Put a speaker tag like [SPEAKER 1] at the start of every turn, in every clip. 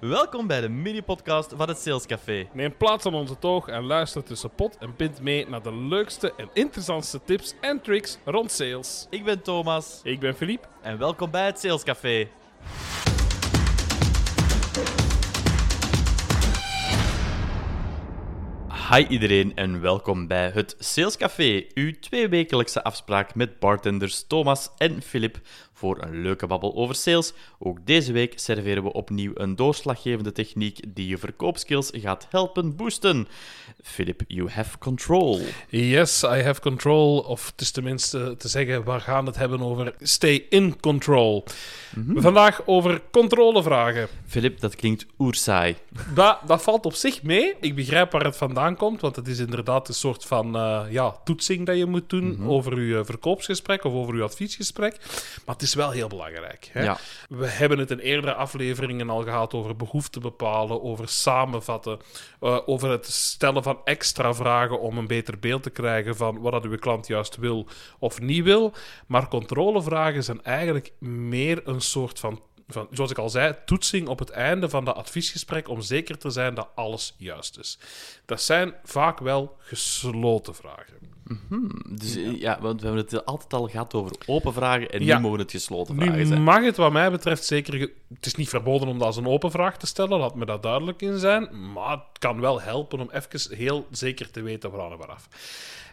[SPEAKER 1] Welkom bij de mini-podcast van het Sales Café.
[SPEAKER 2] Neem plaats aan onze toog en luister tussen pot en pint mee naar de leukste en interessantste tips en tricks rond sales.
[SPEAKER 1] Ik ben Thomas
[SPEAKER 2] Ik ben Philippe.
[SPEAKER 1] en welkom bij het Sales Café. Hi iedereen en welkom bij het Sales Café, uw tweewekelijkse afspraak met bartenders Thomas en Philip voor een leuke babbel over sales. Ook deze week serveren we opnieuw een doorslaggevende techniek die je verkoopskills gaat helpen boosten. Philip, you have control.
[SPEAKER 2] Yes, I have control. Of het is tenminste te zeggen, we gaan het hebben over stay in control. Vandaag over controlevragen.
[SPEAKER 1] Philip, dat klinkt oersaai.
[SPEAKER 2] Dat, dat valt op zich mee. Ik begrijp waar het vandaan komt, want het is inderdaad een soort van eh, ja, toetsing dat je moet doen over je verkoopsgesprek of over je adviesgesprek. Maar het is wel heel belangrijk. Hè?
[SPEAKER 1] Ja.
[SPEAKER 2] We hebben het in eerdere afleveringen al gehad over behoeften bepalen, over samenvatten, eh, over het stellen van extra vragen om een beter beeld te krijgen van wat dat uw klant juist wil of niet wil. Maar controlevragen zijn eigenlijk meer een soort van, van, zoals ik al zei, toetsing op het einde van dat adviesgesprek om zeker te zijn dat alles juist is. Dat zijn vaak wel gesloten vragen.
[SPEAKER 1] Dus eh, ja, want we hebben het altijd al gehad over open vragen en
[SPEAKER 2] Ja.
[SPEAKER 1] nu mogen het gesloten vragen
[SPEAKER 2] Nu
[SPEAKER 1] zijn.
[SPEAKER 2] mag het wat mij betreft zeker... ge- Het is niet verboden om dat als een open vraag te stellen, laat me dat duidelijk in zijn. Maar het kan wel helpen om even heel zeker te weten waaraan en waaraf.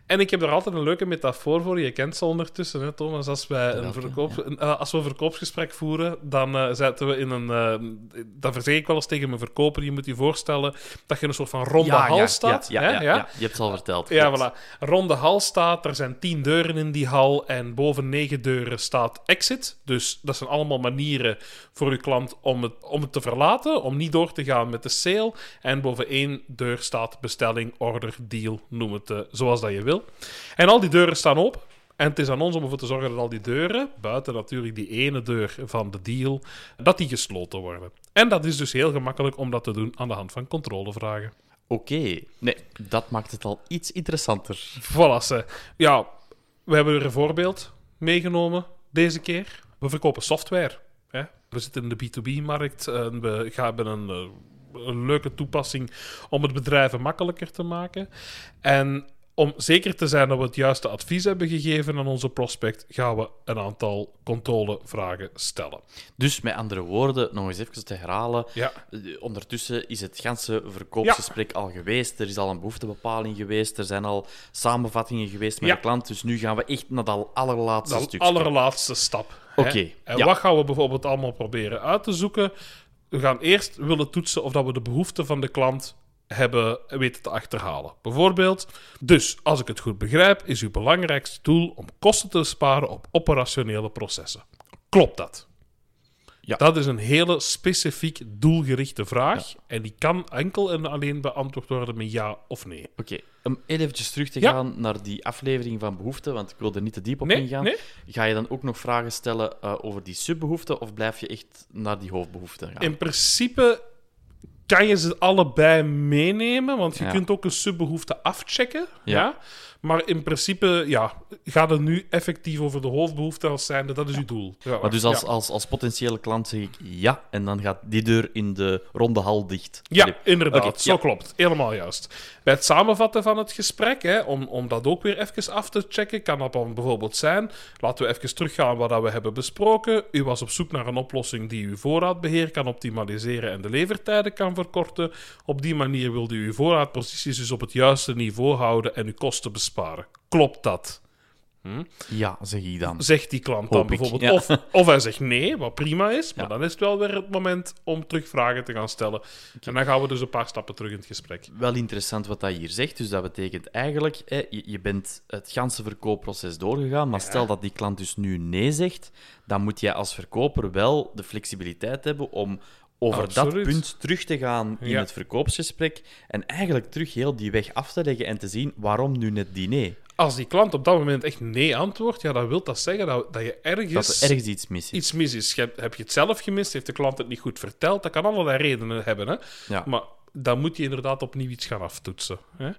[SPEAKER 2] En ik heb er altijd een leuke metafoor voor. Je kent ze ondertussen, hè, Thomas. Als, wij een verkoop, een- eh, als we een verkoopsgesprek voeren, dan eh zetten we in een... eh dan verzeg ik wel eens tegen mijn verkoper, je moet je voorstellen dat je in een soort van ronde hal staat.
[SPEAKER 1] Ja,
[SPEAKER 2] hè,
[SPEAKER 1] ja, ja, je hebt het al verteld.
[SPEAKER 2] ja, voilà. Ronde hal staat, er zijn tien deuren in die hal en boven negen deuren staat exit. Dus dat zijn allemaal manieren voor uw klant om het, om het te verlaten, om niet door te gaan met de sale. En boven één deur staat bestelling, order, deal, noem het zoals dat je wil. En al die deuren staan open. En het is aan ons om ervoor te zorgen dat al die deuren, buiten natuurlijk die ene deur van de deal, dat die gesloten worden. En dat is dus heel gemakkelijk om dat te doen aan de hand van controlevragen.
[SPEAKER 1] Oké, nee, dat maakt het al iets interessanter.
[SPEAKER 2] Voilà. Ja, we hebben er een voorbeeld meegenomen deze keer. We verkopen software. Hè? We zitten in de B2B-markt en we hebben een, eh, een leuke toepassing om het bedrijven makkelijker te maken. En om zeker te zijn dat we het juiste advies hebben gegeven aan onze prospect, gaan we een aantal controlevragen stellen.
[SPEAKER 1] Dus met andere woorden, nog eens even te herhalen.
[SPEAKER 2] Ja.
[SPEAKER 1] eh, Ondertussen is het ganse verkoopsgesprek al geweest. Er is al een behoeftebepaling geweest. Er zijn al samenvattingen geweest met
[SPEAKER 2] Ja.
[SPEAKER 1] de klant. Dus nu gaan we echt naar dat allerlaatste
[SPEAKER 2] De
[SPEAKER 1] stuk.
[SPEAKER 2] allerlaatste stap.
[SPEAKER 1] Oké,
[SPEAKER 2] En
[SPEAKER 1] ja.
[SPEAKER 2] wat gaan we bijvoorbeeld allemaal proberen uit te zoeken? We gaan eerst willen toetsen of dat we de behoeften van de klant hebben weten te achterhalen. Bijvoorbeeld, dus als ik het goed begrijp, is uw belangrijkste doel om kosten te besparen op operationele processen. Klopt dat?
[SPEAKER 1] Ja.
[SPEAKER 2] Dat is een hele specifiek doelgerichte vraag. En die kan enkel en alleen beantwoord worden met ja of nee.
[SPEAKER 1] Oké, om eventjes terug te
[SPEAKER 2] Ja.
[SPEAKER 1] gaan naar die aflevering van behoeften, want ik wil er niet te diep op
[SPEAKER 2] Nee,
[SPEAKER 1] ingaan.
[SPEAKER 2] nee.
[SPEAKER 1] Ga je dan ook nog vragen stellen eh, over die subbehoeften of blijf je echt naar die hoofdbehoeften gaan?
[SPEAKER 2] In principe kan je ze allebei meenemen, want je
[SPEAKER 1] Ja.
[SPEAKER 2] kunt ook een subbehoefte afchecken.
[SPEAKER 1] Ja.
[SPEAKER 2] Ja. Maar in principe, ja, gaat het nu effectief over de hoofdbehoefte als zijnde, dat is uw doel. Ja,
[SPEAKER 1] Maar dus als,
[SPEAKER 2] ja.
[SPEAKER 1] als, als potentiële klant zeg ik ja, en dan gaat die deur in de ronde hal dicht.
[SPEAKER 2] Ja, inderdaad. Zo
[SPEAKER 1] ja.
[SPEAKER 2] klopt. Helemaal juist. Bij het samenvatten van het gesprek, hè, om, om dat ook weer even af te checken, kan dat dan bijvoorbeeld zijn. Laten we even teruggaan wat dat we hebben besproken. U was op zoek naar een oplossing die uw voorraadbeheer kan optimaliseren en de levertijden kan verkorten. Op die manier wilde u uw voorraadposities dus op het juiste niveau houden en uw kosten besparen. Klopt dat?
[SPEAKER 1] Ja, zeg ik dan.
[SPEAKER 2] Zegt die klant dan
[SPEAKER 1] Hoop
[SPEAKER 2] bijvoorbeeld.
[SPEAKER 1] ja.
[SPEAKER 2] Of, of hij zegt nee, wat prima is. Maar
[SPEAKER 1] Ja.
[SPEAKER 2] dan is het wel weer het moment om terug vragen te gaan stellen. En dan gaan we dus een paar stappen terug in het gesprek.
[SPEAKER 1] Wel interessant wat dat hier zegt. Dus dat betekent eigenlijk, hè, je, je bent het ganse verkoopproces doorgegaan, maar stel dat die klant dus nu nee zegt, dan moet jij als verkoper wel de flexibiliteit hebben om over
[SPEAKER 2] Absoluut.
[SPEAKER 1] dat punt terug te gaan in
[SPEAKER 2] Ja.
[SPEAKER 1] het verkoopsgesprek en eigenlijk terug heel die weg af te leggen en te zien waarom nu net die nee.
[SPEAKER 2] Als die klant op dat moment echt nee antwoordt, ja, dan wil dat zeggen dat, dat je ergens,
[SPEAKER 1] Dat er ergens iets mis is.
[SPEAKER 2] iets mis is. Je- Heb je het zelf gemist? Heeft de klant het niet goed verteld? Dat kan allerlei redenen hebben. Hè?
[SPEAKER 1] Ja.
[SPEAKER 2] Maar dan moet je inderdaad opnieuw iets gaan aftoetsen. Hè?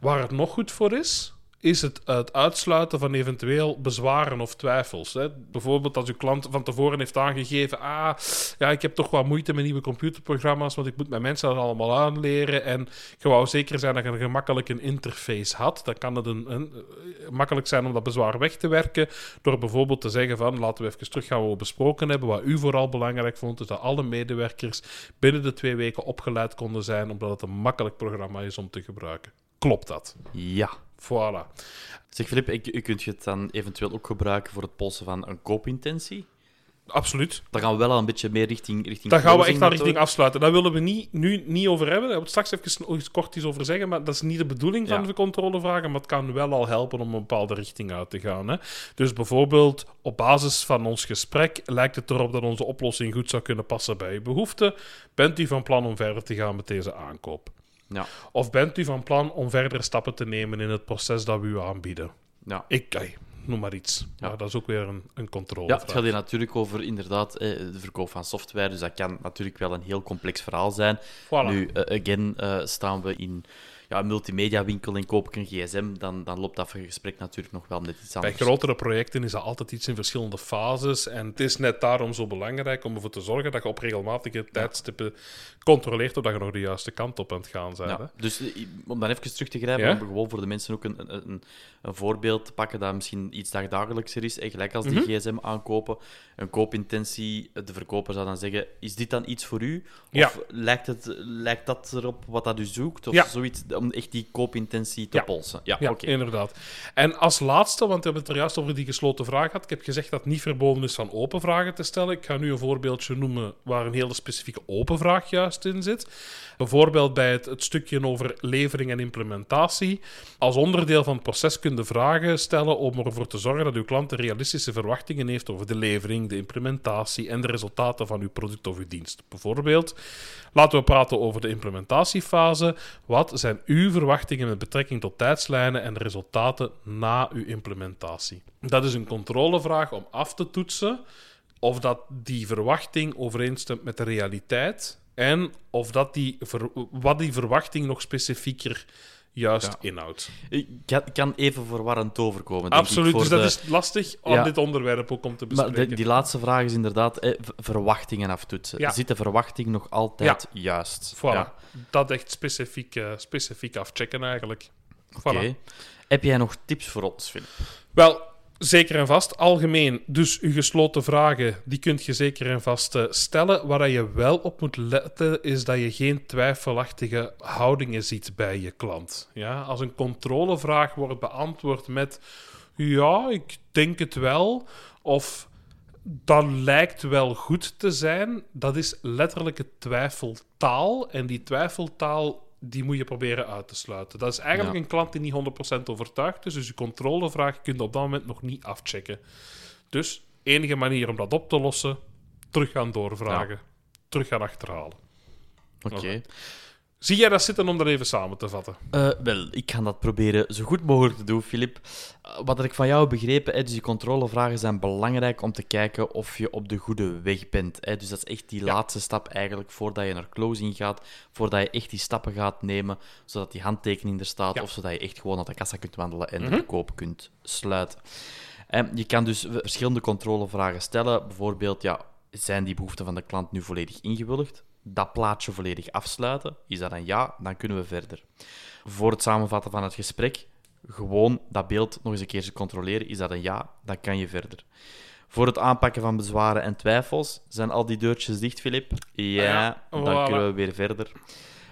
[SPEAKER 2] Waar het nog goed voor is, is het, het uitsluiten van eventueel bezwaren of twijfels. Hè. Bijvoorbeeld als uw klant van tevoren heeft aangegeven: ah, ja, ik heb toch wat moeite met nieuwe computerprogramma's, want ik moet mijn mensen dat allemaal aanleren. En ik wou zeker zijn dat je een gemakkelijke interface had. Dan kan het een, een, eh, makkelijk zijn om dat bezwaar weg te werken. Door bijvoorbeeld te zeggen: van laten we even teruggaan wat we besproken hebben. Wat u vooral belangrijk vond, is dat alle medewerkers binnen de twee weken opgeleid konden zijn, omdat het een makkelijk programma is om te gebruiken. Klopt dat?
[SPEAKER 1] Ja.
[SPEAKER 2] Voilà.
[SPEAKER 1] Zeg Filip, ik- kunt je het dan eventueel ook gebruiken voor het polsen van een koopintentie?
[SPEAKER 2] Absoluut.
[SPEAKER 1] Dan gaan we wel een beetje meer richting richting
[SPEAKER 2] Daar gaan we echt naar richting afsluiten. Daar willen we niet, nu niet over hebben. Daar wil ik straks even kort iets over zeggen. Maar dat is niet de bedoeling van
[SPEAKER 1] Ja.
[SPEAKER 2] de controlevragen. Maar het kan wel al helpen om een bepaalde richting uit te gaan. Hè. Dus bijvoorbeeld, op basis van ons gesprek lijkt het erop dat onze oplossing goed zou kunnen passen bij uw behoeften. Bent u van plan om verder te gaan met deze aankoop?
[SPEAKER 1] Ja,
[SPEAKER 2] Of bent u van plan om verdere stappen te nemen in het proces dat we u aanbieden?
[SPEAKER 1] ja.
[SPEAKER 2] Ik, ey, noem maar iets.
[SPEAKER 1] Ja.
[SPEAKER 2] Maar dat is ook weer een, een controle.
[SPEAKER 1] Ja, het gaat hier natuurlijk over inderdaad eh, de verkoop van software. Dus dat kan natuurlijk wel een heel complex verhaal zijn.
[SPEAKER 2] Voilà.
[SPEAKER 1] Nu, eh, again, eh, staan we in ja, een multimedia winkel en koop ik een gsm, dan, dan loopt dat gesprek natuurlijk nog wel net iets
[SPEAKER 2] Bij
[SPEAKER 1] anders.
[SPEAKER 2] grotere projecten is dat altijd iets in verschillende fases. En het is net daarom zo belangrijk om ervoor te zorgen dat je op regelmatige tijdstippen controleert of dat je nog de juiste kant op aan het gaan bent.
[SPEAKER 1] Ja, dus eh, om dan even terug te grijpen,
[SPEAKER 2] Ja?
[SPEAKER 1] om gewoon voor de mensen ook een, een, een, voorbeeld te pakken dat misschien iets dagdagelijkser is. En gelijk als die
[SPEAKER 2] Mhm.
[SPEAKER 1] gsm aankopen, een koopintentie, de verkoper zou dan zeggen, is dit dan iets voor u? Of
[SPEAKER 2] Ja.
[SPEAKER 1] lijkt, het, lijkt dat erop wat dat u zoekt? Of zoiets, om echt die koopintentie te
[SPEAKER 2] Ja.
[SPEAKER 1] polsen? Ja,
[SPEAKER 2] inderdaad. En als laatste, want we hebben het er juist over die gesloten vraag gehad. Ik heb gezegd dat het niet verboden is van open vragen te stellen. Ik ga nu een voorbeeldje noemen waar een hele specifieke open vraag juist in zit. Bijvoorbeeld bij het, het stukje over levering en implementatie. Als onderdeel van het proces kun je vragen stellen om ervoor te zorgen dat uw klant de realistische verwachtingen heeft over de levering, de implementatie en de resultaten van uw product of uw dienst. Bijvoorbeeld, laten we praten over de implementatiefase. Wat zijn uw verwachtingen met betrekking tot tijdslijnen en resultaten na uw implementatie? Dat is een controlevraag om af te toetsen of dat die verwachting overeenstemt met de realiteit en of dat die wat die verwachting nog specifieker juist
[SPEAKER 1] Ja.
[SPEAKER 2] inhoudt.
[SPEAKER 1] Ik kan, even verwarrend overkomen, denk ik,
[SPEAKER 2] Absoluut,
[SPEAKER 1] voor
[SPEAKER 2] dus dat
[SPEAKER 1] de-
[SPEAKER 2] is lastig om
[SPEAKER 1] Ja.
[SPEAKER 2] dit onderwerp ook om te
[SPEAKER 1] Maar
[SPEAKER 2] bespreken.
[SPEAKER 1] de- die laatste vraag is inderdaad eh, verwachtingen aftoetsen.
[SPEAKER 2] Ja.
[SPEAKER 1] Zit de verwachting nog altijd juist?
[SPEAKER 2] Voilà,
[SPEAKER 1] Ja.
[SPEAKER 2] dat echt specifiek, eh, specifiek afchecken eigenlijk.
[SPEAKER 1] Oké.
[SPEAKER 2] Voilà.
[SPEAKER 1] Heb jij nog tips voor ons, Filip?
[SPEAKER 2] Wel, zeker en vast. Algemeen, dus uw gesloten vragen, die kunt je zeker en vast eh, stellen. Waar je wel op moet letten, is dat je geen twijfelachtige houdingen ziet bij je klant. Ja? Als een controlevraag wordt beantwoord met... Ja, ik denk het wel. Of dat lijkt wel goed te zijn. Dat is letterlijke twijfeltaal. En die twijfeltaal die moet je proberen uit te sluiten. Dat is eigenlijk
[SPEAKER 1] Ja.
[SPEAKER 2] een klant die niet 100% overtuigd is. Dus je controlevraag kun je op dat moment nog niet afchecken. Dus enige manier om dat op te lossen, terug gaan doorvragen. Terug gaan achterhalen.
[SPEAKER 1] Oké.
[SPEAKER 2] Oké. Zie jij dat zitten om dat even samen te vatten?
[SPEAKER 1] Eh, wel, ik ga dat proberen zo goed mogelijk te doen, Filip. Eh, wat ik van jou heb begrepen, hè, dus die controlevragen zijn belangrijk om te kijken of je op de goede weg bent. Hè. Dus dat is echt die
[SPEAKER 2] Ja.
[SPEAKER 1] laatste stap eigenlijk voordat je naar closing gaat, voordat je echt die stappen gaat nemen, zodat die handtekening er staat,
[SPEAKER 2] Ja.
[SPEAKER 1] of zodat je echt gewoon naar de kassa kunt wandelen en
[SPEAKER 2] Mhm.
[SPEAKER 1] de verkoop kunt sluiten. En je kan dus verschillende controlevragen stellen. Bijvoorbeeld, ja, zijn die behoeften van de klant nu volledig ingewilligd? Dat plaatje volledig afsluiten. Is dat een ja? Dan kunnen we verder. Voor het samenvatten van het gesprek, gewoon dat beeld nog eens een keer controleren. Is dat een ja? Dan kan je verder. Voor het aanpakken van bezwaren en twijfels, zijn al die deurtjes dicht, Filip? Ja,
[SPEAKER 2] ja,
[SPEAKER 1] dan
[SPEAKER 2] voilà.
[SPEAKER 1] kunnen we weer verder.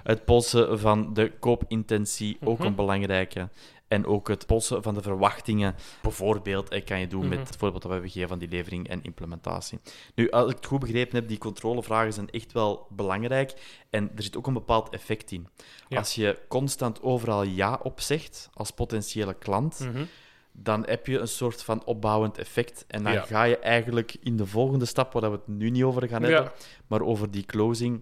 [SPEAKER 1] Het polsen van de koopintentie, ook
[SPEAKER 2] Mhm.
[SPEAKER 1] een belangrijke. En ook het polsen van de verwachtingen. Bijvoorbeeld, eh, kan je doen met
[SPEAKER 2] Mhm.
[SPEAKER 1] het voorbeeld dat we hebben gegeven van die levering en implementatie. Nu, als ik het goed begrepen heb, die controlevragen zijn echt wel belangrijk. En er zit ook een bepaald effect in.
[SPEAKER 2] Ja.
[SPEAKER 1] Als je constant overal ja op zegt, als potentiële klant,
[SPEAKER 2] Mhm.
[SPEAKER 1] dan heb je een soort van opbouwend effect. En dan
[SPEAKER 2] Ja.
[SPEAKER 1] ga je eigenlijk in de volgende stap, waar we het nu niet over gaan hebben,
[SPEAKER 2] Ja.
[SPEAKER 1] maar over die closing,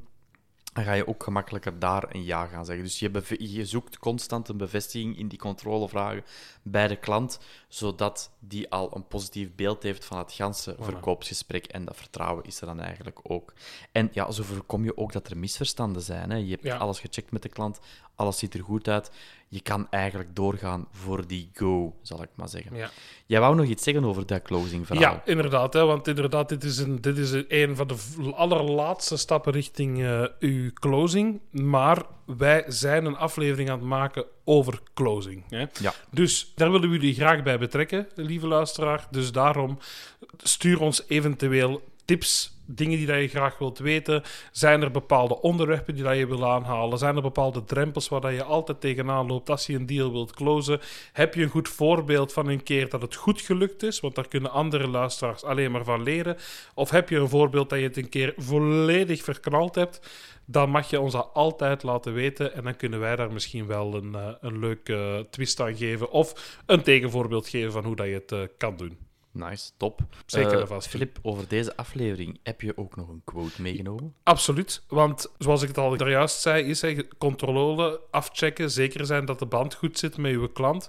[SPEAKER 1] dan ga je ook gemakkelijker daar een ja gaan zeggen. Dus je, zoekt constant een bevestiging in die controlevragen bij de klant, zodat die al een positief beeld heeft van het ganse verkoopsgesprek. En dat vertrouwen is er dan eigenlijk ook. En ja, zo voorkom je ook dat er misverstanden zijn. Hè. Je hebt
[SPEAKER 2] Ja.
[SPEAKER 1] alles gecheckt met de klant, alles ziet er goed uit. Je kan eigenlijk doorgaan voor die go, zal ik maar zeggen.
[SPEAKER 2] Ja.
[SPEAKER 1] Jij wou nog iets zeggen over dat closing verhaal?
[SPEAKER 2] Ja, inderdaad. Hè, want inderdaad, dit is, een, dit is een, van de allerlaatste stappen richting eh, uw closing. Maar wij zijn een aflevering aan het maken over closing. Hè.
[SPEAKER 1] Ja.
[SPEAKER 2] Dus daar willen we jullie graag bij betrekken, lieve luisteraar. Dus daarom stuur ons eventueel tips, dingen die dat je graag wilt weten. Zijn er bepaalde onderwerpen die dat je wil aanhalen? Zijn er bepaalde drempels waar dat je altijd tegenaan loopt als je een deal wilt closen? Heb je een goed voorbeeld van een keer dat het goed gelukt is? Want daar kunnen andere luisteraars alleen maar van leren. Of heb je een voorbeeld dat je het een keer volledig verknald hebt? Dan mag je ons dat altijd laten weten. En dan kunnen wij daar misschien wel een, eh, een leuke twist aan geven. Of een tegenvoorbeeld geven van hoe dat je het eh, kan doen.
[SPEAKER 1] Nice, top.
[SPEAKER 2] Zeker
[SPEAKER 1] Eh,
[SPEAKER 2] vast.
[SPEAKER 1] Filip, over deze aflevering heb je ook nog een quote meegenomen?
[SPEAKER 2] Absoluut, want zoals ik het al juist zei, is hè, controle, afchecken, zeker zijn dat de band goed zit met uw klant.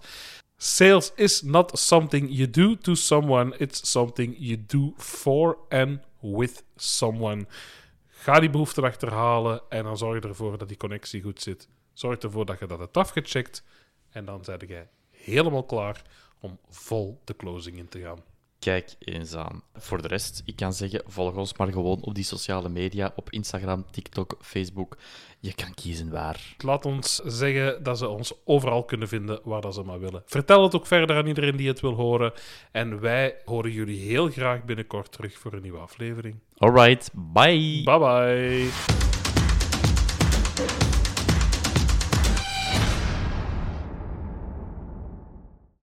[SPEAKER 2] Sales is not something you do to someone, it's something you do for and with someone. Ga die behoefte achterhalen en dan zorg ervoor dat die connectie goed zit. Zorg ervoor dat je dat hebt afgecheckt en dan ben jij helemaal klaar om vol de closing in te gaan.
[SPEAKER 1] Kijk eens aan. Voor de rest, ik kan zeggen, volg ons maar gewoon op die sociale media, op Instagram, TikTok, Facebook. Je kan kiezen waar.
[SPEAKER 2] Laat ons zeggen dat ze ons overal kunnen vinden waar dat ze maar willen. Vertel het ook verder aan iedereen die het wil horen. En wij horen jullie heel graag binnenkort terug voor een nieuwe aflevering.
[SPEAKER 1] Alright, bye!
[SPEAKER 2] Bye bye.